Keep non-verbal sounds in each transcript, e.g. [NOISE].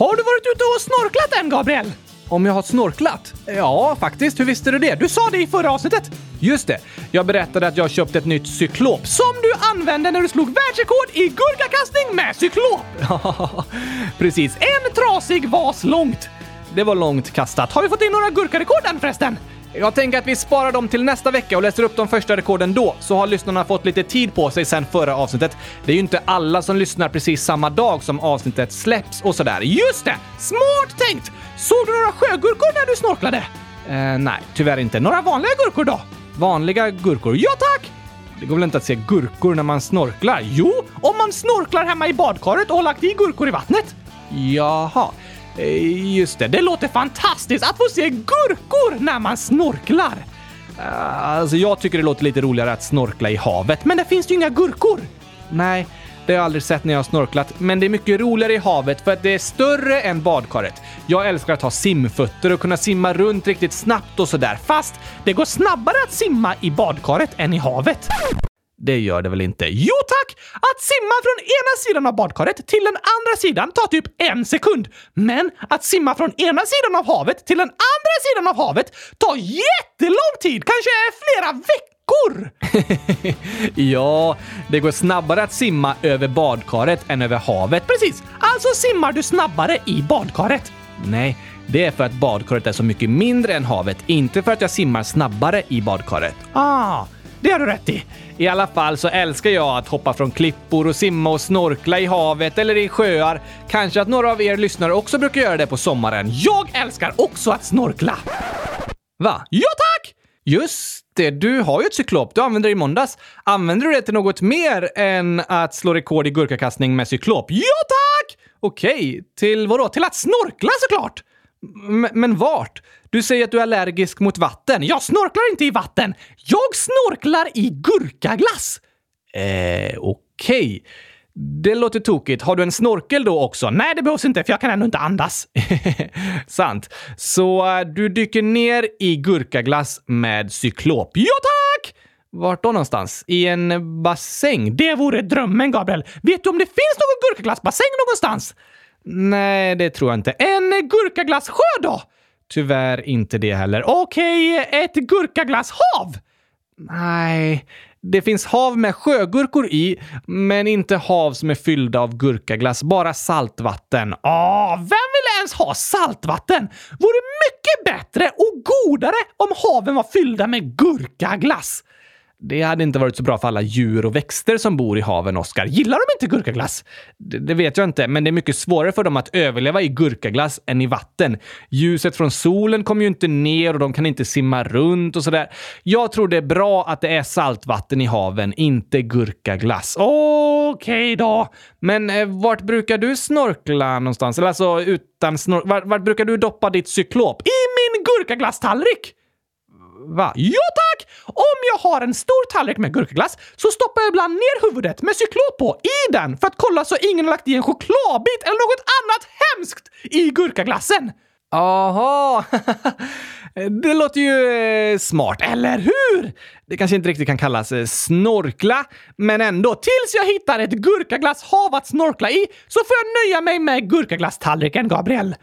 Har du varit ute och snorklat än, Gabriel? Om jag har snorklat? Ja, faktiskt. Hur visste du det? Du sa det i förra avsnittet. Just det. Jag berättade att jag köpte ett nytt cyklop. Som du använde när du slog världsrekord i gurkakastning med cyklop! [LAUGHS] Precis. En trasig vas långt. Det var långt kastat. Har vi fått in några gurkarekord än förresten? Jag tänker att vi sparar dem till nästa vecka och läser upp de första rekorden då, så har lyssnarna fått lite tid på sig sen förra avsnittet. Det är ju inte alla som lyssnar precis samma dag som avsnittet släpps och sådär. Just det! Smart tänkt! Såg du några sjögurkor när du snorklade? Eh, nej, tyvärr inte. Några vanliga gurkor då? Vanliga gurkor? Ja tack! Det går väl inte att se gurkor när man snorklar? Jo, om man snorklar hemma i badkaret och har lagt i gurkor i vattnet. Jaha. Eh, just det, det låter fantastiskt att få se gurkor när man snorklar. Eh, alltså, jag tycker det låter lite roligare att snorkla i havet, men det finns ju inga gurkor. Nej, det har jag aldrig sett när jag har snorklat, men det är mycket roligare i havet för att det är större än badkaret. Jag älskar att ha simfötter och kunna simma runt riktigt snabbt och sådär, fast det går snabbare att simma i badkaret än i havet. Det gör det väl inte? Jo tack! Att simma från ena sidan av badkaret till den andra sidan tar typ en sekund. Men att simma från ena sidan av havet till den andra sidan av havet tar jättelång tid, kanske flera veckor! [LAUGHS] ja, det går snabbare att simma över badkaret än över havet. Precis! Alltså simmar du snabbare i badkaret. Nej, det är för att badkaret är så mycket mindre än havet, inte för att jag simmar snabbare i badkaret. Ah, det har du rätt i. I alla fall så älskar jag att hoppa från klippor och simma och snorkla i havet eller i sjöar. Kanske att några av er lyssnare också brukar göra det på sommaren. Jag älskar också att snorkla! Va? Ja tack! Just det, du har ju ett cyklop. Du använde det i måndags. Använder du det till något mer än att slå rekord i gurkakastning med cyklop? Ja tack! Okej, till vadå? Till att snorkla såklart! M men vart? Du säger att du är allergisk mot vatten. Jag snorklar inte i vatten. Jag snorklar i gurkaglass. Eh, okej. Okay. Det låter tokigt. Har du en snorkel då också? Nej, det behövs inte för jag kan ändå inte andas. [LAUGHS] Sant. Så uh, du dyker ner i gurkaglass med cyklop? Ja, tack! Vart då någonstans? I en bassäng? Det vore drömmen, Gabriel. Vet du om det finns någon gurkaglassbassäng någonstans? Nej, det tror jag inte. En gurkaglassjö då? Tyvärr inte det heller. Okej, okay, ett gurkaglasshav? Nej, det finns hav med sjögurkor i, men inte hav som är fyllda av gurkaglass. Bara saltvatten. Ah, vem vill ens ha saltvatten? Vore mycket bättre och godare om haven var fyllda med gurkaglass. Det hade inte varit så bra för alla djur och växter som bor i haven, Oskar. Gillar de inte gurkaglass? Det, det, vet jag inte, men det är mycket svårare för dem att överleva i gurkaglass än i vatten. Ljuset från solen kommer ju inte ner och de kan inte simma runt och sådär. Jag tror det är bra att det är saltvatten i haven, inte gurkaglass. Okej okay då. Men eh, vart brukar du snorkla någonstans? Eller alltså utan snor... Vart, vart brukar du doppa ditt cyklop? I min gurkaglasstallrik! Va? Ja tack! Om jag har en stor tallrik med gurkaglass så stoppar jag ibland ner huvudet med cyklop på i den för att kolla så ingen har lagt i en chokladbit eller något annat hemskt i gurkaglassen. Aha! [LAUGHS] Det låter ju eh, smart, eller hur? Det kanske inte riktigt kan kallas eh, snorkla, men ändå. Tills jag hittar ett gurkaglasshav att snorkla i så får jag nöja mig med gurkaglasstallriken, Gabriel.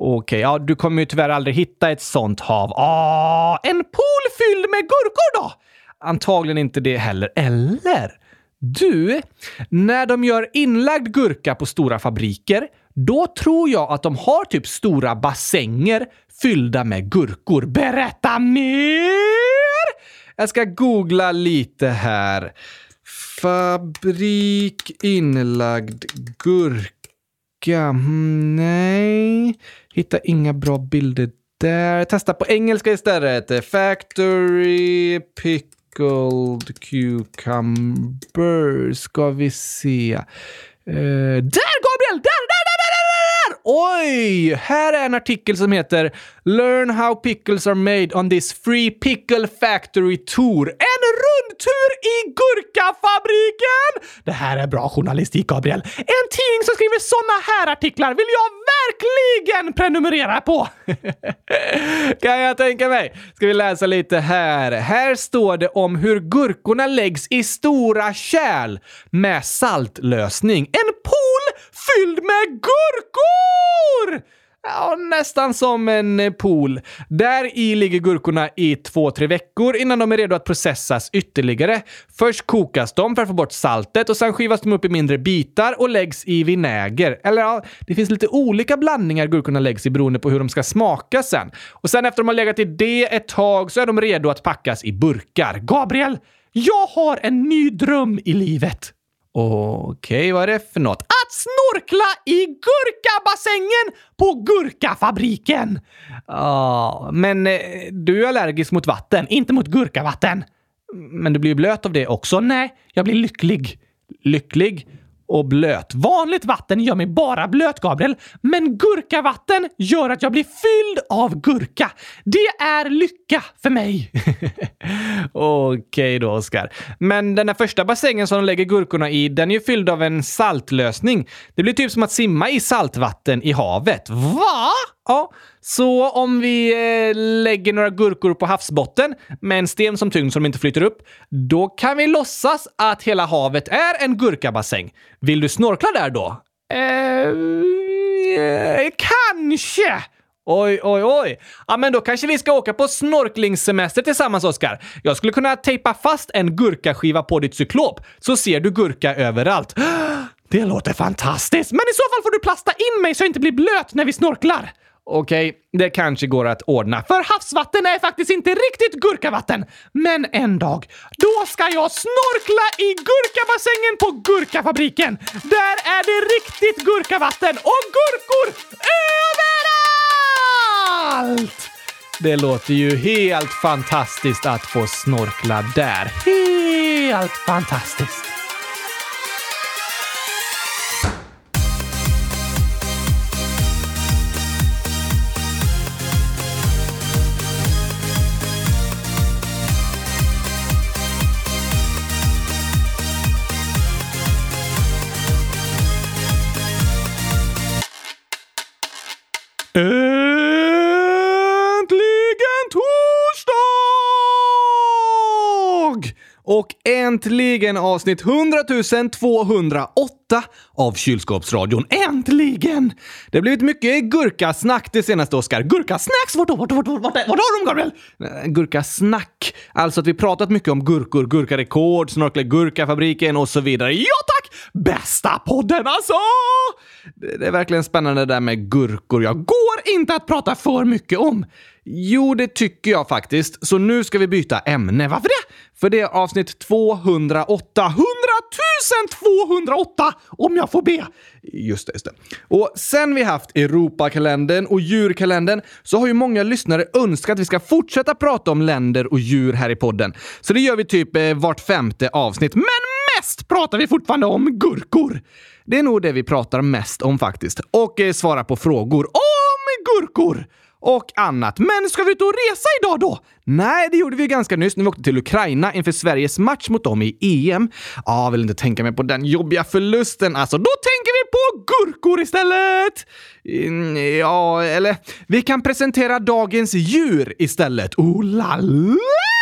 Okej, okay, ja, du kommer ju tyvärr aldrig hitta ett sånt hav. Ah, en pool fylld med gurkor då? Antagligen inte det heller. Eller? Du, när de gör inlagd gurka på stora fabriker, då tror jag att de har typ stora bassänger fyllda med gurkor. Berätta mer! Jag ska googla lite här. Fabrik inlagd gurka. Mm, nej. Hitta inga bra bilder där. Testa på engelska istället. Factory pickled cucumber. Ska vi se. Uh, där Gabriel! Där, där, där, där, där! Oj! Här är en artikel som heter “Learn how pickles are made on this free pickle factory tour”. En rundtur i gurkafabriken! Det här är bra journalistik, Gabriel. En tidning som skriver såna här artiklar vill jag verkligen prenumerera på! [LAUGHS] kan jag tänka mig. Ska vi läsa lite här. Här står det om hur gurkorna läggs i stora kärl med saltlösning. En pool fylld med gurkor! Ja, nästan som en eh, pool. Där i ligger gurkorna i två, tre veckor innan de är redo att processas ytterligare. Först kokas de för att få bort saltet och sen skivas de upp i mindre bitar och läggs i vinäger. Eller ja, det finns lite olika blandningar gurkorna läggs i beroende på hur de ska smaka sen. Och sen efter de har legat i det ett tag så är de redo att packas i burkar. Gabriel, jag har en ny dröm i livet. Okej, okay, vad är det för något? Att snorkla i gurkabassängen på gurkafabriken! Ja, men eh, du är allergisk mot vatten, inte mot gurkavatten. Men du blir blöt av det också? Nej, jag blir lycklig. Lycklig? Och blöt. Vanligt vatten gör mig bara blöt, Gabriel. Men gurkavatten gör att jag blir fylld av gurka. Det är lycka för mig. [LAUGHS] Okej okay då, Oskar. Men den där första bassängen som de lägger gurkorna i, den är ju fylld av en saltlösning. Det blir typ som att simma i saltvatten i havet. Va? Ja, så om vi eh, lägger några gurkor på havsbotten med en sten som tyngd så de inte flyter upp, då kan vi låtsas att hela havet är en gurkabassäng. Vill du snorkla där då? Eh, eh, kanske! Oj, oj, oj. Ja, men då kanske vi ska åka på snorklingssemester tillsammans, Oskar. Jag skulle kunna tejpa fast en gurkaskiva på ditt cyklop, så ser du gurka överallt. [GASPS] Det låter fantastiskt, men i så fall får du plasta in mig så jag inte blir blöt när vi snorklar. Okej, okay, det kanske går att ordna. För havsvatten är faktiskt inte riktigt gurkavatten. Men en dag, då ska jag snorkla i gurkabassängen på Gurkafabriken. Där är det riktigt gurkavatten och gurkor överallt! Det låter ju helt fantastiskt att få snorkla där. Helt fantastiskt. Äntligen torsdag! Och äntligen avsnitt 100 208 av Kylskåpsradion. Äntligen! Det har blivit mycket gurkasnack det senaste, Oskar. Gurkasnacks? Vart, då? vart, vart, vart, vart, vart har de, Gabriel? Gurkasnack. Alltså att vi pratat mycket om gurkor, gurkarekord, Snorkla-gurkafabriken och så vidare. Ja tack! Bästa podden alltså! Det är verkligen spännande det där med gurkor. Jag går inte att prata för mycket om. Jo, det tycker jag faktiskt. Så nu ska vi byta ämne. Varför det? För det är avsnitt 208. 100 208! Om jag får be. Just det, just det. Och sen vi haft Europakalendern och djurkalendern så har ju många lyssnare önskat att vi ska fortsätta prata om länder och djur här i podden. Så det gör vi typ eh, vart femte avsnitt. Men mest pratar vi fortfarande om gurkor. Det är nog det vi pratar mest om faktiskt. Och eh, svara på frågor om gurkor! och annat. Men ska vi ut och resa idag då? Nej, det gjorde vi ganska nyss när vi åkte till Ukraina inför Sveriges match mot dem i EM. Ja, vill inte tänka mig på den jobbiga förlusten. Alltså, då tänker vi på gurkor istället! Mm, ja, eller vi kan presentera dagens djur istället. Oh la la!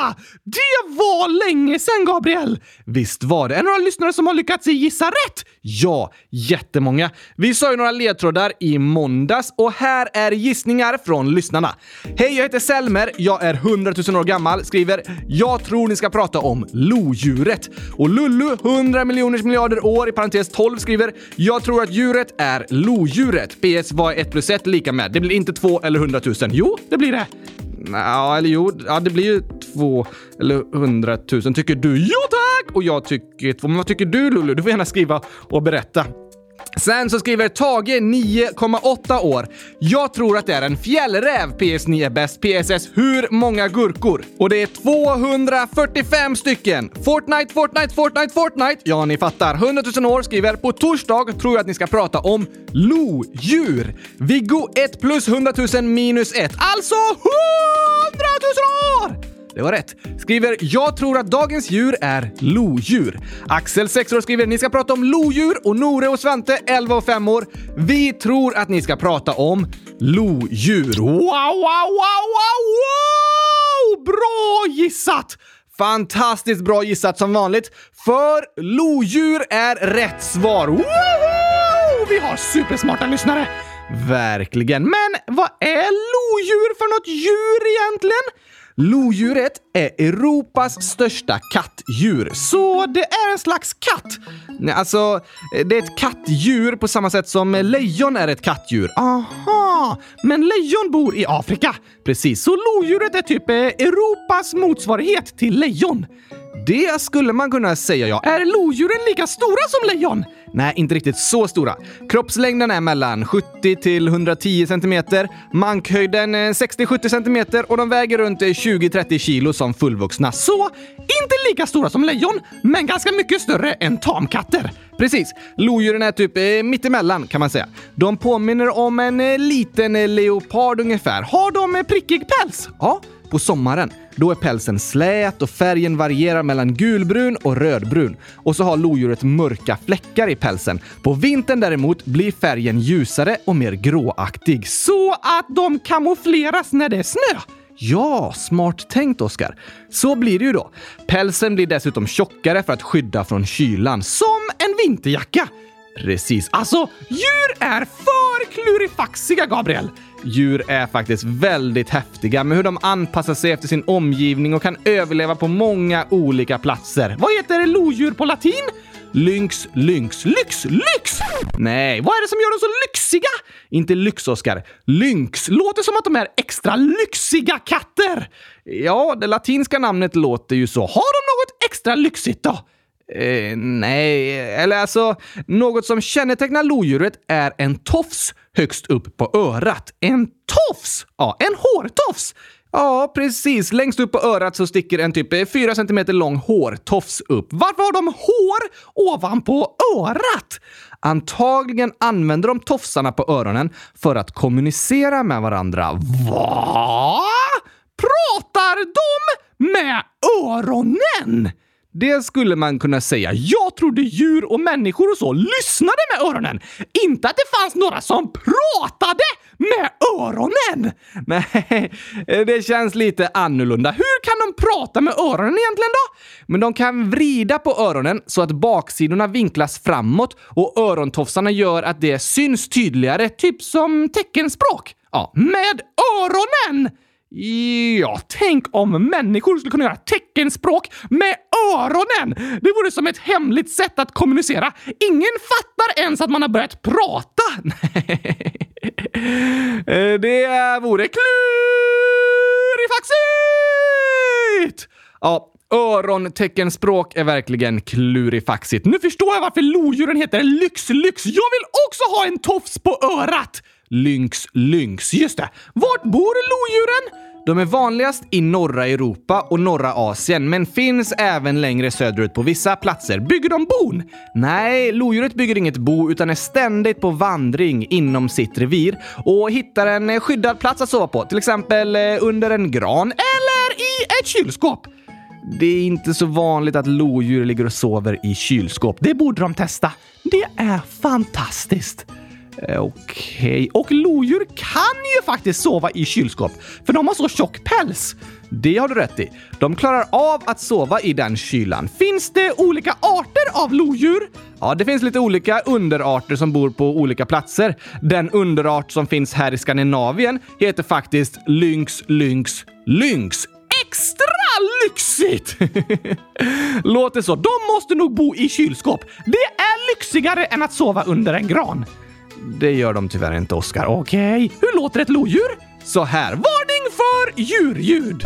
Ah, det var länge sedan, Gabriel! Visst var det. Är det några lyssnare som har lyckats gissa rätt? Ja, jättemånga. Vi sa ju några ledtrådar i måndags och här är gissningar från lyssnarna. Hej, jag heter Selmer. Jag är 100 000 år gammal. Skriver “Jag tror ni ska prata om lodjuret”. Och Lullu, 100 miljoners miljarder år, i parentes 12, skriver “Jag tror att djuret är lodjuret”. PS, vad är 1 plus 1 lika med? Det blir inte 2 eller 100 000. Jo, det blir det. Ja, eller jo, ja, det blir ju två eller hundratusen. Tycker du? Ja tack! Och jag tycker två. Men vad tycker du Lulu? Du får gärna skriva och berätta. Sen så skriver Tage, 9,8 år. Jag tror att det är en fjällräv. PS9 är bäst. PSS, hur många gurkor? Och det är 245 stycken. Fortnite, Fortnite, Fortnite, Fortnite. Ja, ni fattar. 100 000 år skriver på torsdag tror jag att ni ska prata om lodjur. Viggo 1 plus 100 000 minus 1. Alltså 100 000 år! Det var rätt. Skriver “Jag tror att dagens djur är lodjur”. Axel, 6 år, skriver “Ni ska prata om lodjur” och Nore och Svante, 11 och 5 år. Vi tror att ni ska prata om lodjur. Wow, wow, wow, wow, wow! Bra gissat! Fantastiskt bra gissat som vanligt, för lodjur är rätt svar. Woho! Vi har supersmarta lyssnare! Verkligen. Men vad är lodjur för något djur egentligen? Lodjuret är Europas största kattdjur. Så det är en slags katt? Alltså, det är ett kattdjur på samma sätt som lejon är ett kattdjur. Aha, men lejon bor i Afrika. Precis. Så lodjuret är typ eh, Europas motsvarighet till lejon. Det skulle man kunna säga, ja. Är lodjuren lika stora som lejon? Nej, inte riktigt så stora. Kroppslängden är mellan 70 till 110 cm, mankhöjden 60-70 cm och de väger runt 20-30 kilo som fullvuxna. Så inte lika stora som lejon, men ganska mycket större än tamkatter. Precis. Lodjuren är typ eh, mittemellan kan man säga. De påminner om en eh, liten eh, leopard ungefär. Har de eh, prickig päls? Ja, på sommaren. Då är pälsen slät och färgen varierar mellan gulbrun och rödbrun. Och så har lodjuret mörka fläckar i pälsen. På vintern däremot blir färgen ljusare och mer gråaktig. Så att de kamoufleras när det är snö? Ja, smart tänkt Oskar. Så blir det ju då. Pälsen blir dessutom tjockare för att skydda från kylan. Som en vinterjacka! Precis. Alltså, djur är för klurifaxiga, Gabriel! Djur är faktiskt väldigt häftiga med hur de anpassar sig efter sin omgivning och kan överleva på många olika platser. Vad heter lodjur på latin? Lynx, lynx, lyx, lyx! Nej, vad är det som gör dem så lyxiga? Inte lyx, Oskar. Lynx. Låter som att de är extra lyxiga katter. Ja, det latinska namnet låter ju så. Har de något extra lyxigt då? Eh, nej, eller alltså, något som kännetecknar lodjuret är en tofs högst upp på örat. En tofs? Ja, en hårtofs. Ja, precis. Längst upp på örat så sticker en typ eh, 4 cm lång hårtofs upp. Varför har de hår ovanpå örat? Antagligen använder de tofsarna på öronen för att kommunicera med varandra. Va? Pratar de med öronen? Det skulle man kunna säga. Jag trodde djur och människor och så lyssnade med öronen. Inte att det fanns några som pratade med öronen! [LAUGHS] Nej, det känns lite annorlunda. Hur kan de prata med öronen egentligen då? Men de kan vrida på öronen så att baksidorna vinklas framåt och örontofsarna gör att det syns tydligare, typ som teckenspråk. Ja, med öronen! Ja, tänk om människor skulle kunna göra teckenspråk med öronen! Det vore som ett hemligt sätt att kommunicera. Ingen fattar ens att man har börjat prata! [LAUGHS] det vore klurifaxigt! Ja, öronteckenspråk är verkligen klurifaxigt. Nu förstår jag varför lodjuren heter lyxlyx. Lyx. Jag vill också ha en tofs på örat! Lynx, lynx. Just det. Vart bor lodjuren? De är vanligast i norra Europa och norra Asien, men finns även längre söderut på vissa platser. Bygger de bon? Nej, lodjuret bygger inget bo utan är ständigt på vandring inom sitt revir och hittar en skyddad plats att sova på, till exempel eh, under en gran eller i ett kylskåp. Det är inte så vanligt att lodjur ligger och sover i kylskåp. Det borde de testa. Det är fantastiskt. Eh, Okej. Okay. Och lodjur kan ju faktiskt sova i kylskåp, för de har så tjock päls. Det har du rätt i. De klarar av att sova i den kylan. Finns det olika arter av lodjur? Ja, det finns lite olika underarter som bor på olika platser. Den underart som finns här i Skandinavien heter faktiskt lynx, lynx, lynx. Extra lyxigt! [LAUGHS] Låter så. De måste nog bo i kylskåp. Det är lyxigare än att sova under en gran. Det gör de tyvärr inte, Oskar. Okej, okay. hur låter ett lodjur? Så här. Varning för djurljud!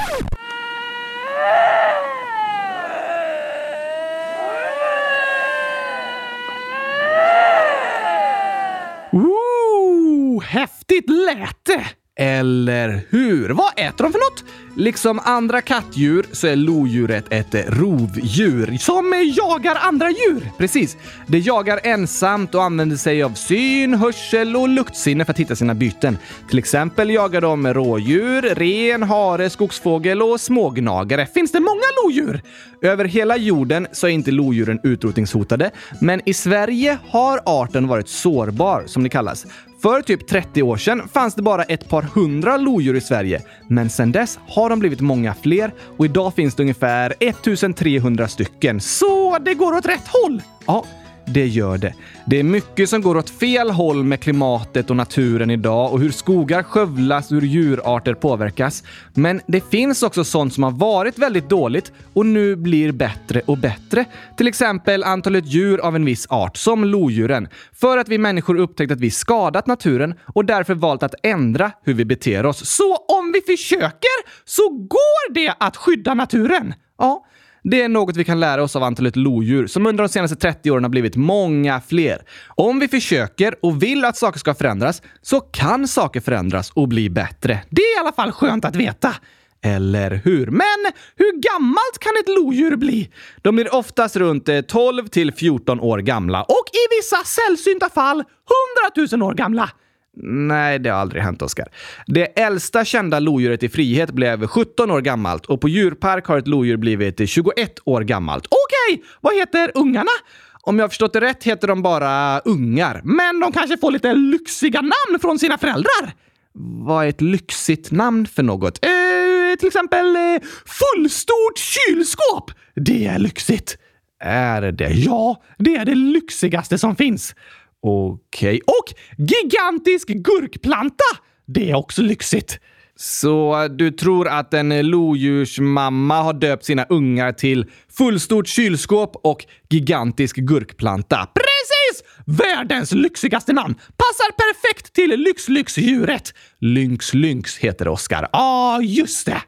Ooh, häftigt läte! Eller hur? Vad äter de för något? Liksom andra kattdjur så är lodjuret ett rovdjur som jagar andra djur. Precis. Det jagar ensamt och använder sig av syn, hörsel och luktsinne för att hitta sina byten. Till exempel jagar de rådjur, ren, hare, skogsfågel och smågnagare. Finns det många lodjur? Över hela jorden så är inte lodjuren utrotningshotade, men i Sverige har arten varit sårbar, som det kallas. För typ 30 år sedan fanns det bara ett par hundra lodjur i Sverige, men sedan dess har de blivit många fler och idag finns det ungefär 1300 stycken. Så det går åt rätt håll? Ja, det gör det. Det är mycket som går åt fel håll med klimatet och naturen idag och hur skogar skövlas och hur djurarter påverkas. Men det finns också sånt som har varit väldigt dåligt och nu blir bättre och bättre. Till exempel antalet djur av en viss art, som lodjuren. För att vi människor upptäckt att vi skadat naturen och därför valt att ändra hur vi beter oss. Så om vi försöker så går det att skydda naturen? Ja, det är något vi kan lära oss av antalet lodjur som under de senaste 30 åren har blivit många fler. Om vi försöker och vill att saker ska förändras så kan saker förändras och bli bättre. Det är i alla fall skönt att veta. Eller hur? Men hur gammalt kan ett lodjur bli? De blir oftast runt eh, 12 till 14 år gamla. Och i vissa sällsynta fall 100 000 år gamla. Nej, det har aldrig hänt, Oskar. Det äldsta kända lodjuret i frihet blev 17 år gammalt och på djurpark har ett lodjur blivit 21 år gammalt. Okej, okay, vad heter ungarna? Om jag har förstått det rätt heter de bara ungar. Men de kanske får lite lyxiga namn från sina föräldrar? Vad är ett lyxigt namn för något? Eh, till exempel eh, fullstort kylskåp. Det är lyxigt. Är det? Ja, det är det lyxigaste som finns. Okej. Okay. Och gigantisk gurkplanta! Det är också lyxigt. Så du tror att en lodjursmamma har döpt sina ungar till fullstort kylskåp och gigantisk gurkplanta? Precis! Världens lyxigaste namn! Passar perfekt till lyxlyxdjuret. Lynx Lynx heter Oskar. Ja, ah, just det!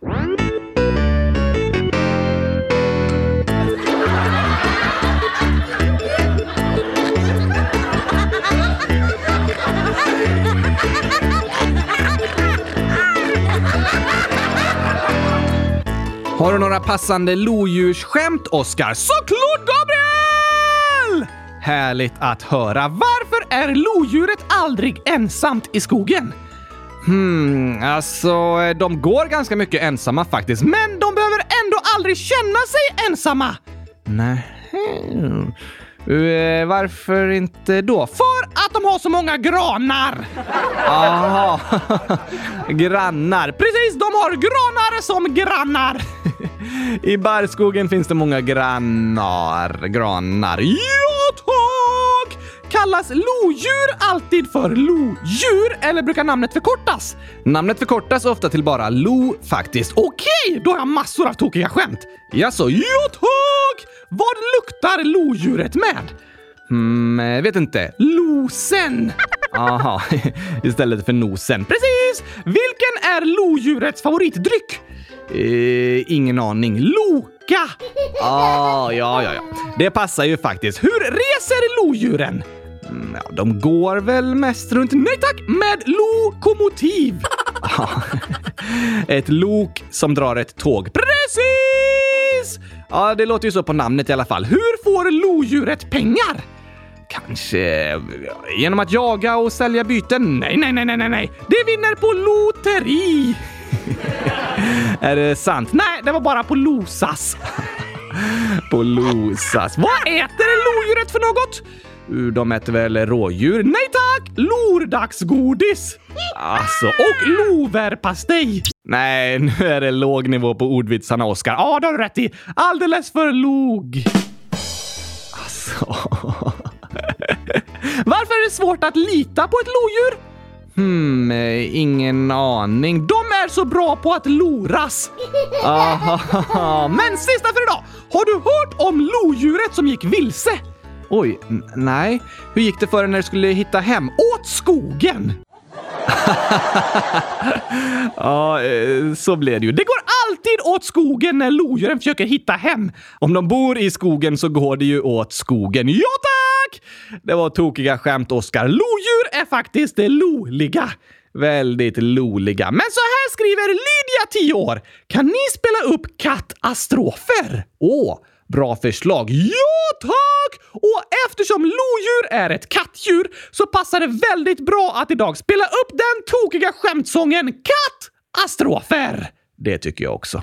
Har du några passande lodjursskämt, Oskar? Såklart, Gabriel! Härligt att höra. Varför är lodjuret aldrig ensamt i skogen? Hmm, alltså de går ganska mycket ensamma faktiskt. Men de behöver ändå aldrig känna sig ensamma! Nej. Uh, varför inte då? För att de har så många granar! Aha. [LAUGHS] grannar. Precis, de har granar som grannar! [LAUGHS] I barrskogen finns det många grannar. Granar. Ja, tack! Kallas lodjur alltid för lodjur eller brukar namnet förkortas? Namnet förkortas ofta till bara lo faktiskt. Okej, då har jag massor av tokiga skämt. Jaså, ja tack! Vad luktar lodjuret med? Hmm, vet inte. Losen! Aha, [LAUGHS] istället för nosen. Precis! Vilken är lodjurets favoritdryck? Eh, ingen aning. Loka! Ah, ja, ja, ja. Det passar ju faktiskt. Hur reser lodjuren? Mm, ja, de går väl mest runt... Nej tack! Med lokomotiv! [LAUGHS] ett lok som drar ett tåg. Precis! Ja, det låter ju så på namnet i alla fall. Hur får lodjuret pengar? Kanske eh, genom att jaga och sälja byten? Nej, nej, nej, nej, nej. Det vinner på lotteri! [LAUGHS] är det sant? Nej, det var bara på losas. [LAUGHS] på losas. Vad äter lodjuret för något? De äter väl rådjur? Nej tack! Lordagsgodis! Alltså, och loverpastej! Nej, [LAUGHS] nu är det låg nivå på ordvitsarna, Oskar. Ja, det har du rätt i. Alldeles för låg. Alltså... [LAUGHS] Varför är det svårt att lita på ett lodjur? Hmm, ingen aning. De är så bra på att loras! [LAUGHS] Aha. Men sista för idag! Har du hört om lodjuret som gick vilse? Oj, nej. Hur gick det för dig när du skulle hitta hem? Åt skogen! [LAUGHS] ja, eh, så blev det ju. Det går alltid åt skogen när lodjuren försöker hitta hem. Om de bor i skogen så går det ju åt skogen. Ja tack! Det var tokiga skämt, Oskar. Lodjur är faktiskt loliga. Väldigt loliga. Men så här skriver Lydia, 10 år. Kan ni spela upp kattastrofer? Åh! Bra förslag. Ja, tack! Och eftersom lodjur är ett kattdjur så passar det väldigt bra att idag spela upp den tokiga skämtsången Katt-astrofer! Det tycker jag också.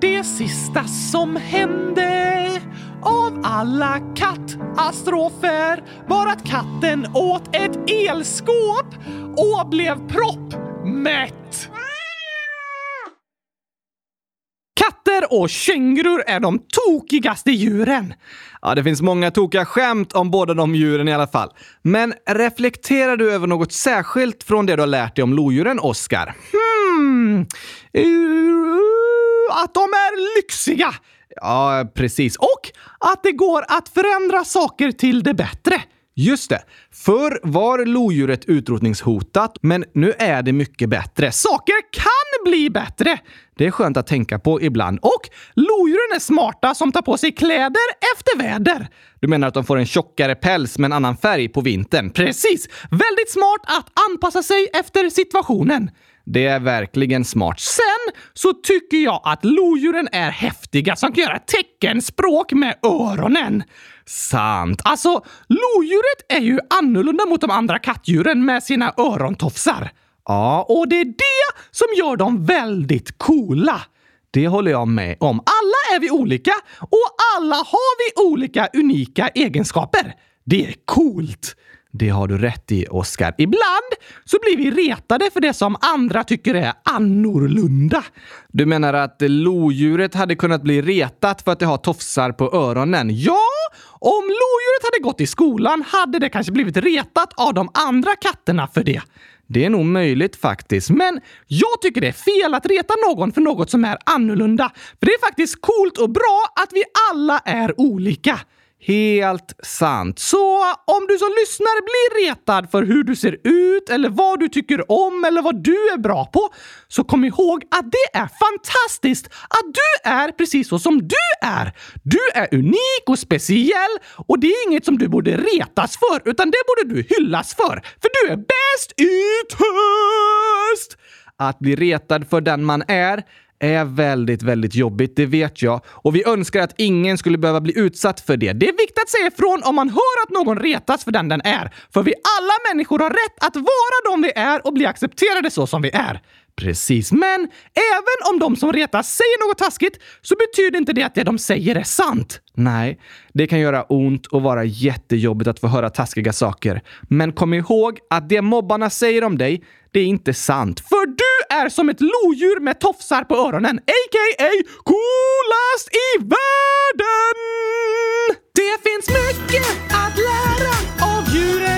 det sista som hände av alla kattastrofer var att katten åt ett elskåp och blev proppmätt. Katter och kängurur är de tokigaste djuren. Ja, det finns många tokiga skämt om båda de djuren i alla fall. Men reflekterar du över något särskilt från det du har lärt dig om lodjuren, Oscar? Hmm. Att de är lyxiga. Ja, precis. Och att det går att förändra saker till det bättre. Just det. Förr var lodjuret utrotningshotat, men nu är det mycket bättre. Saker kan bli bättre! Det är skönt att tänka på ibland. Och lodjuren är smarta som tar på sig kläder efter väder. Du menar att de får en tjockare päls med en annan färg på vintern? Precis! Väldigt smart att anpassa sig efter situationen. Det är verkligen smart. Sen så tycker jag att lodjuren är häftiga som kan göra teckenspråk med öronen. Sant. Alltså, lodjuret är ju annorlunda mot de andra kattdjuren med sina örontofsar. Ja, och det är det som gör dem väldigt coola. Det håller jag med om. Alla är vi olika och alla har vi olika unika egenskaper. Det är coolt. Det har du rätt i, Oskar. Ibland så blir vi retade för det som andra tycker är annorlunda. Du menar att lodjuret hade kunnat bli retat för att det har tofsar på öronen? Ja! Om lodjuret hade gått i skolan hade det kanske blivit retat av de andra katterna för det. Det är nog möjligt faktiskt. Men jag tycker det är fel att reta någon för något som är annorlunda. För det är faktiskt coolt och bra att vi alla är olika. Helt sant. Så om du som lyssnar blir retad för hur du ser ut eller vad du tycker om eller vad du är bra på, så kom ihåg att det är fantastiskt att du är precis så som du är. Du är unik och speciell och det är inget som du borde retas för, utan det borde du hyllas för. För du är bäst i test! Att bli retad för den man är är väldigt, väldigt jobbigt, det vet jag. Och vi önskar att ingen skulle behöva bli utsatt för det. Det är viktigt att säga ifrån om man hör att någon retas för den den är. För vi alla människor har rätt att vara de vi är och bli accepterade så som vi är. Precis, men även om de som retas säger något taskigt så betyder inte det att det de säger är sant. Nej, det kan göra ont och vara jättejobbigt att få höra taskiga saker. Men kom ihåg att det mobbarna säger om dig, det är inte sant. För du är som ett lodjur med tofsar på öronen, a.k.a. coolast i världen! Det finns mycket att lära av djuren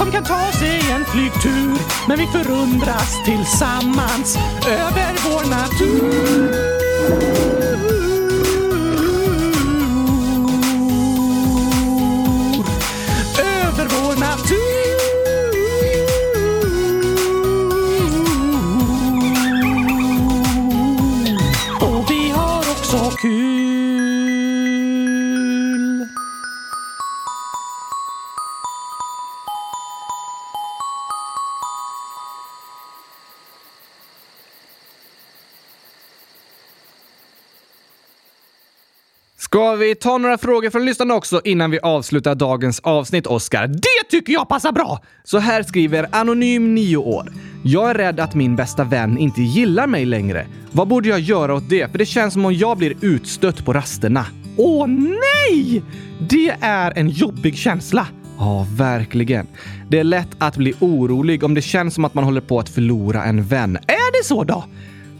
som kan ta sig en flygtur. Men vi förundras tillsammans över vår natur. Vi ta några frågor från lyssnarna också innan vi avslutar dagens avsnitt, Oskar? Det tycker jag passar bra! Så här skriver Anonym 9 år. Jag är rädd att min bästa vän inte gillar mig längre. Vad borde jag göra åt det? För det känns som om jag blir utstött på rasterna. Åh nej! Det är en jobbig känsla. Ja, verkligen. Det är lätt att bli orolig om det känns som att man håller på att förlora en vän. Är det så då?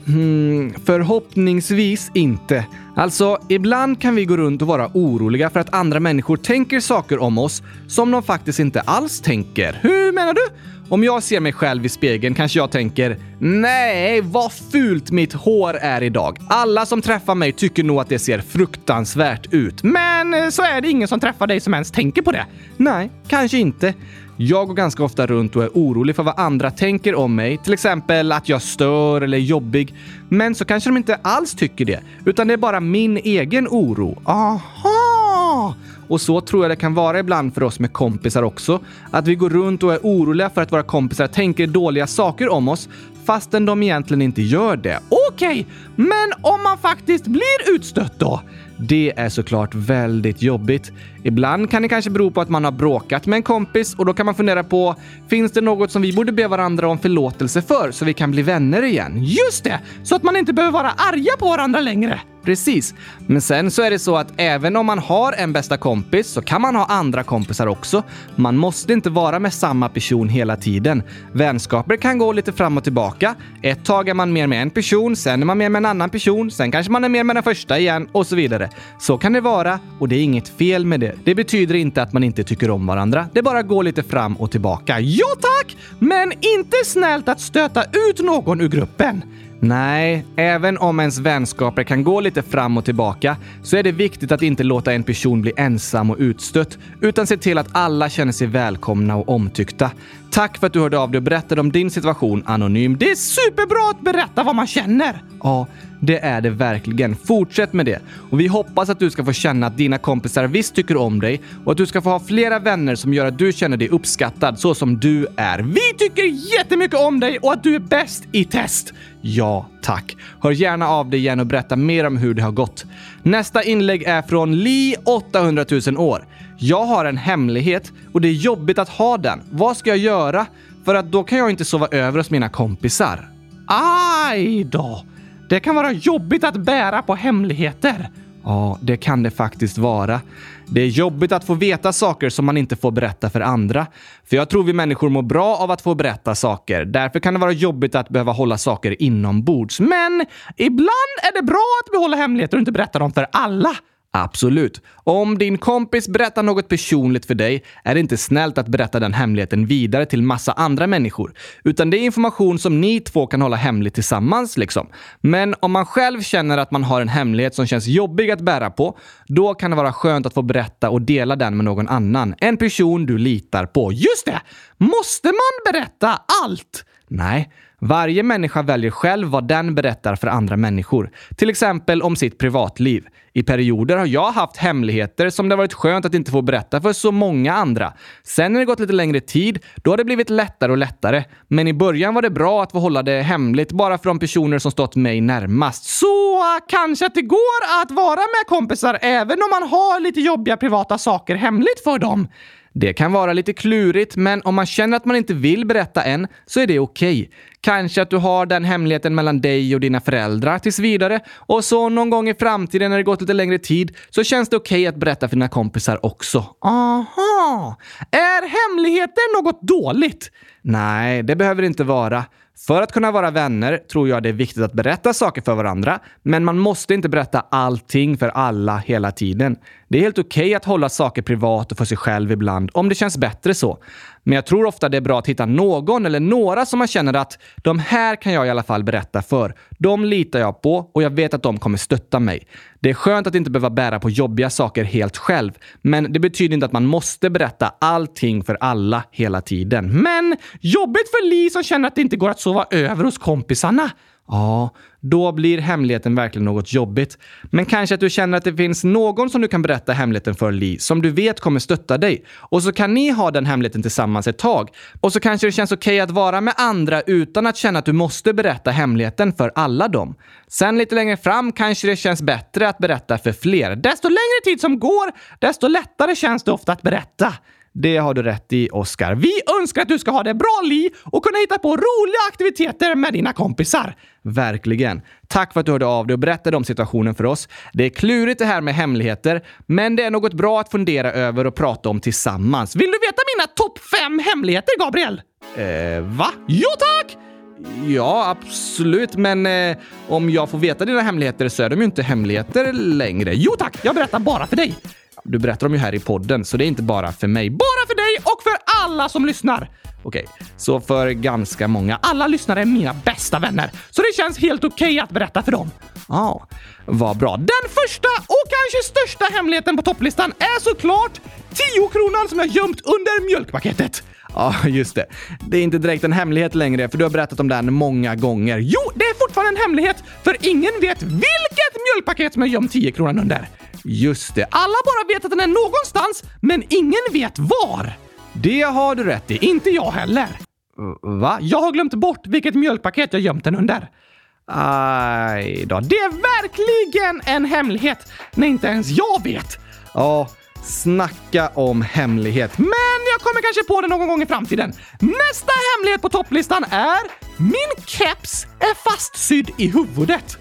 Hmm, förhoppningsvis inte. Alltså, ibland kan vi gå runt och vara oroliga för att andra människor tänker saker om oss som de faktiskt inte alls tänker. Hur menar du? Om jag ser mig själv i spegeln kanske jag tänker “Nej, vad fult mitt hår är idag. Alla som träffar mig tycker nog att det ser fruktansvärt ut.” Men eh, så är det ingen som träffar dig som ens tänker på det. Nej, kanske inte. Jag går ganska ofta runt och är orolig för vad andra tänker om mig. Till exempel att jag stör eller är jobbig. Men så kanske de inte alls tycker det, utan det är bara min egen oro. Aha! Och så tror jag det kan vara ibland för oss med kompisar också. Att vi går runt och är oroliga för att våra kompisar tänker dåliga saker om oss fastän de egentligen inte gör det. Okej, men om man faktiskt blir utstött då? Det är såklart väldigt jobbigt. Ibland kan det kanske bero på att man har bråkat med en kompis och då kan man fundera på, finns det något som vi borde be varandra om förlåtelse för så vi kan bli vänner igen? Just det! Så att man inte behöver vara arga på varandra längre. Precis. Men sen så är det så att även om man har en bästa kompis så kan man ha andra kompisar också. Man måste inte vara med samma person hela tiden. Vänskaper kan gå lite fram och tillbaka. Ett tag är man mer med en person, sen är man mer med en annan person, sen kanske man är mer med den första igen och så vidare. Så kan det vara och det är inget fel med det. Det betyder inte att man inte tycker om varandra. Det bara går lite fram och tillbaka. Ja tack! Men inte snällt att stöta ut någon ur gruppen. Nej, även om ens vänskaper kan gå lite fram och tillbaka så är det viktigt att inte låta en person bli ensam och utstött, utan se till att alla känner sig välkomna och omtyckta. Tack för att du hörde av dig och berättade om din situation anonym. Det är superbra att berätta vad man känner. Ja, det är det verkligen. Fortsätt med det. Och vi hoppas att du ska få känna att dina kompisar visst tycker om dig och att du ska få ha flera vänner som gör att du känner dig uppskattad så som du är. Vi tycker jättemycket om dig och att du är bäst i test. Ja, tack. Hör gärna av dig igen och berätta mer om hur det har gått. Nästa inlägg är från Li 800 000 år. Jag har en hemlighet och det är jobbigt att ha den. Vad ska jag göra? För att då kan jag inte sova över hos mina kompisar. Aj då! Det kan vara jobbigt att bära på hemligheter. Ja, det kan det faktiskt vara. Det är jobbigt att få veta saker som man inte får berätta för andra. För jag tror vi människor mår bra av att få berätta saker. Därför kan det vara jobbigt att behöva hålla saker inombords. Men ibland är det bra att behålla hemligheter och inte berätta dem för alla. Absolut. Om din kompis berättar något personligt för dig är det inte snällt att berätta den hemligheten vidare till massa andra människor. Utan det är information som ni två kan hålla hemligt tillsammans liksom. Men om man själv känner att man har en hemlighet som känns jobbig att bära på, då kan det vara skönt att få berätta och dela den med någon annan. En person du litar på. Just det! Måste man berätta allt? Nej. Varje människa väljer själv vad den berättar för andra människor. Till exempel om sitt privatliv. I perioder har jag haft hemligheter som det varit skönt att inte få berätta för så många andra. Sen när det gått lite längre tid, då har det blivit lättare och lättare. Men i början var det bra att få hålla det hemligt bara för de personer som stått mig närmast. Så kanske att det går att vara med kompisar även om man har lite jobbiga privata saker hemligt för dem? Det kan vara lite klurigt, men om man känner att man inte vill berätta än så är det okej. Kanske att du har den hemligheten mellan dig och dina föräldrar tills vidare. Och så någon gång i framtiden när det gått lite längre tid så känns det okej okay att berätta för dina kompisar också. Aha! Är hemligheter något dåligt? Nej, det behöver det inte vara. För att kunna vara vänner tror jag det är viktigt att berätta saker för varandra, men man måste inte berätta allting för alla hela tiden. Det är helt okej okay att hålla saker privat och för sig själv ibland, om det känns bättre så. Men jag tror ofta det är bra att hitta någon eller några som man känner att de här kan jag i alla fall berätta för. De litar jag på och jag vet att de kommer stötta mig. Det är skönt att inte behöva bära på jobbiga saker helt själv, men det betyder inte att man måste berätta allting för alla hela tiden. Men jobbigt för Li som känner att det inte går att sova över hos kompisarna. Ja, då blir hemligheten verkligen något jobbigt. Men kanske att du känner att det finns någon som du kan berätta hemligheten för, Li, som du vet kommer stötta dig. Och så kan ni ha den hemligheten tillsammans ett tag. Och så kanske det känns okej okay att vara med andra utan att känna att du måste berätta hemligheten för alla dem. Sen lite längre fram kanske det känns bättre att berätta för fler. Desto längre tid som går, desto lättare känns det ofta att berätta. Det har du rätt i, Oskar. Vi önskar att du ska ha det bra, Li, och kunna hitta på roliga aktiviteter med dina kompisar. Verkligen. Tack för att du hörde av dig och berättade om situationen för oss. Det är klurigt det här med hemligheter, men det är något bra att fundera över och prata om tillsammans. Vill du veta mina topp fem hemligheter, Gabriel? Eh, va? Jo tack! Ja, absolut. Men eh, om jag får veta dina hemligheter så är de ju inte hemligheter längre. Jo tack, jag berättar bara för dig. Du berättar dem ju här i podden, så det är inte bara för mig. Bara för dig och för alla som lyssnar! Okej, så för ganska många. Alla lyssnare är mina bästa vänner, så det känns helt okej okay att berätta för dem. Ja, ah, vad bra. Den första och kanske största hemligheten på topplistan är såklart 10-kronan som jag gömt under mjölkpaketet. Ja, just det. Det är inte direkt en hemlighet längre, för du har berättat om den många gånger. Jo, det är fortfarande en hemlighet, för ingen vet vilket mjölkpaket som jag gömt 10 kronan under. Just det. Alla bara vet att den är någonstans, men ingen vet var. Det har du rätt i. Inte jag heller. Va? Jag har glömt bort vilket mjölkpaket jag gömt den under. Aj då. Det är verkligen en hemlighet när inte ens jag vet. Ja, snacka om hemlighet. Men jag kommer kanske på det någon gång i framtiden. Nästa hemlighet på topplistan är min keps är fastsydd i huvudet.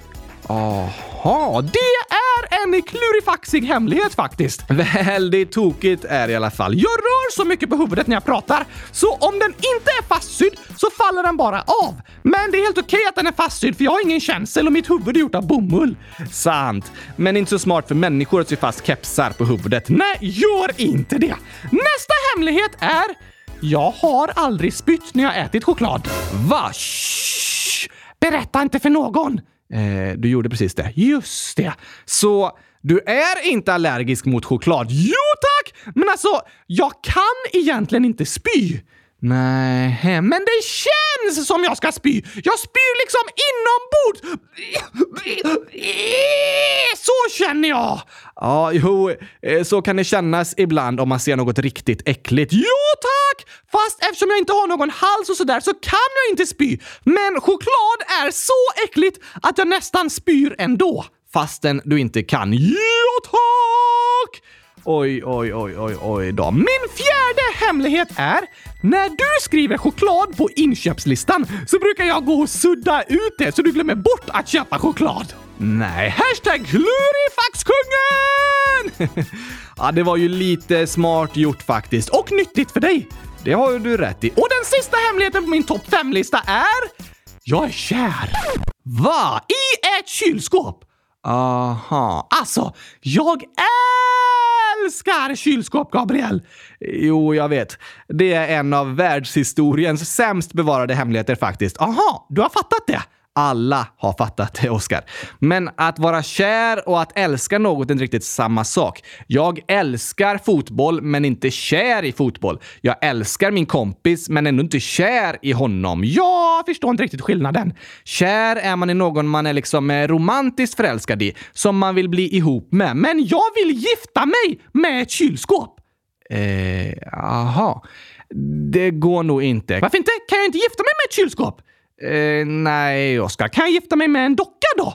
Aha, det är en klurifaxig hemlighet faktiskt. Väldigt tokigt är det i alla fall. Jag rör så mycket på huvudet när jag pratar, så om den inte är fastsydd så faller den bara av. Men det är helt okej att den är fastsydd för jag har ingen känsel och mitt huvud är gjort av bomull. Sant, men inte så smart för människor att sy fast kepsar på huvudet. Nej, gör inte det. Nästa hemlighet är jag har aldrig spytt när jag ätit choklad. Va? Shh. Berätta inte för någon! Eh, du gjorde precis det. Just det. Så du är inte allergisk mot choklad? Jo tack! Men alltså, jag kan egentligen inte spy. Nej, men det känns som jag ska spy. Jag spyr liksom inombords. Så känner jag. Ja, jo, eh, så kan det kännas ibland om man ser något riktigt äckligt. Jo tack! Fast eftersom jag inte har någon hals och sådär så kan jag inte spy. Men choklad är så äckligt att jag nästan spyr ändå. Fastän du inte kan. Jo tack! Oj, oj, oj, oj, oj då. Min fjärde hemlighet är när du skriver choklad på inköpslistan så brukar jag gå och sudda ut det så du glömmer bort att köpa choklad. Nej. Hashtag klurifaxkungen! [LAUGHS] ja, det var ju lite smart gjort faktiskt. Och nyttigt för dig. Det har du rätt i. Och den sista hemligheten på min topp 5-lista är... Jag är kär. Va? I ett kylskåp! Aha. Alltså, jag älskar kylskåp, Gabriel! Jo, jag vet. Det är en av världshistoriens sämst bevarade hemligheter faktiskt. Aha, du har fattat det? Alla har fattat det, Oscar. Men att vara kär och att älska något är inte riktigt samma sak. Jag älskar fotboll, men inte kär i fotboll. Jag älskar min kompis, men ändå inte kär i honom. Jag förstår inte riktigt skillnaden. Kär är man i någon man är liksom eh, romantiskt förälskad i, som man vill bli ihop med. Men jag vill gifta mig med ett kylskåp! Eh, aha. Det går nog inte. Varför inte? Kan jag inte gifta mig med ett kylskåp? Eh, nej, Oskar. Kan jag gifta mig med en docka då?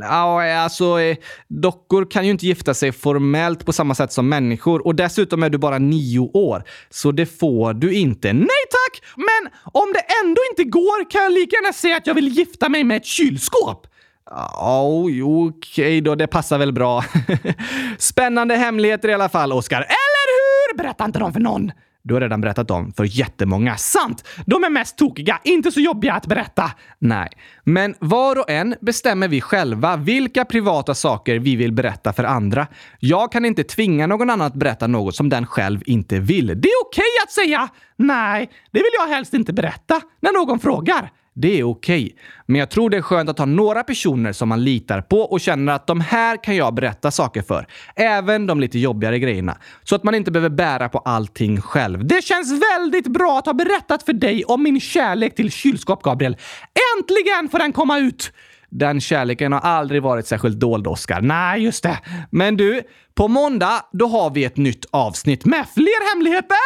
Ja, alltså eh, dockor kan ju inte gifta sig formellt på samma sätt som människor och dessutom är du bara nio år, så det får du inte. Nej tack! Men om det ändå inte går kan jag lika gärna säga att jag vill gifta mig med ett kylskåp. Oh, okej okay då, det passar väl bra. [LAUGHS] Spännande hemligheter i alla fall, Oskar. Eller hur? Berätta inte dem för någon. Du har redan berättat dem för jättemånga. Sant! De är mest tokiga, inte så jobbiga att berätta. Nej, men var och en bestämmer vi själva vilka privata saker vi vill berätta för andra. Jag kan inte tvinga någon annan att berätta något som den själv inte vill. Det är okej okay att säga nej, det vill jag helst inte berätta när någon frågar. Det är okej. Okay. Men jag tror det är skönt att ha några personer som man litar på och känner att de här kan jag berätta saker för. Även de lite jobbigare grejerna. Så att man inte behöver bära på allting själv. Det känns väldigt bra att ha berättat för dig om min kärlek till kylskåp, Gabriel. Äntligen får den komma ut! Den kärleken har aldrig varit särskilt dold, Oscar. Nej, just det. Men du, på måndag då har vi ett nytt avsnitt med fler hemligheter!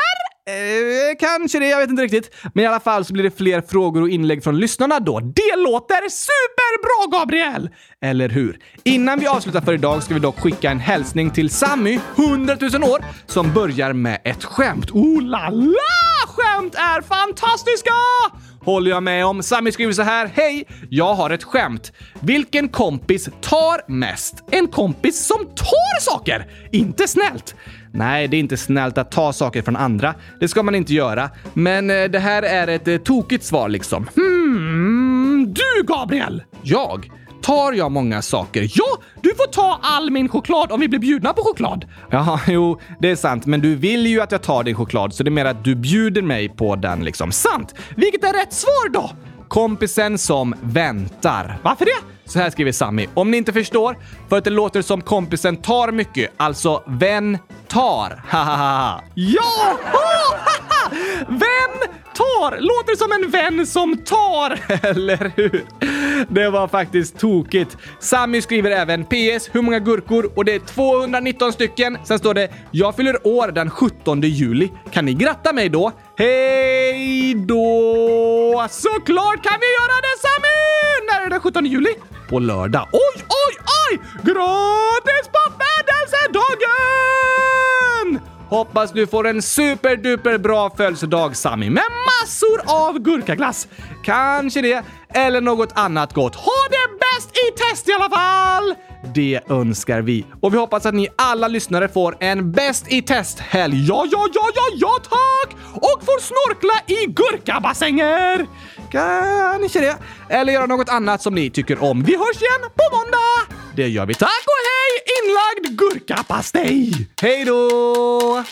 Eh, kanske det, jag vet inte riktigt. Men i alla fall så blir det fler frågor och inlägg från lyssnarna då. Det låter superbra, Gabriel! Eller hur? Innan vi avslutar för idag ska vi dock skicka en hälsning till Sammy, 100 000 år, som börjar med ett skämt. Oh la la! Skämt är fantastiska! Håller jag med om. Sammy skriver så här. Hej! Jag har ett skämt. Vilken kompis tar mest? En kompis som tar saker! Inte snällt. Nej, det är inte snällt att ta saker från andra. Det ska man inte göra. Men eh, det här är ett eh, tokigt svar liksom. Hmm, du Gabriel! Jag? Tar jag många saker? Ja, du får ta all min choklad om vi blir bjudna på choklad. Ja, [LAUGHS] jo, det är sant. Men du vill ju att jag tar din choklad, så det är mer att du bjuder mig på den liksom. Sant! Vilket är rätt svar då? Kompisen som väntar. Varför det? Så här skriver Sammy. Om ni inte förstår, för att det låter som kompisen tar mycket, alltså vän tar. Hahaha. [LAUGHS] ja! [LAUGHS] Vem tar! Låter som en vän som tar. [LAUGHS] Eller hur? Det var faktiskt tokigt. Sammy skriver även PS. Hur många gurkor? Och det är 219 stycken. Sen står det “Jag fyller år den 17 juli. Kan ni gratta mig då?” Hej då! Såklart kan vi göra det Sammy! När är det den 17 juli? På lördag. Oj, oj, oj! Gratis på födelsedagen! Hoppas du får en superduper bra födelsedag Sammy Men massor av gurkaglass. Kanske det, eller något annat gott. Ha det bäst i test i alla fall! Det önskar vi. Och vi hoppas att ni alla lyssnare får en bäst i test-helg. Ja, ja, ja, ja, ja tack! Och får snorkla i gurkabassänger! Kanske det. Eller göra något annat som ni tycker om. Vi hörs igen på måndag! Det gör vi. Tack och hej inlagd gurkapastej! Hej då!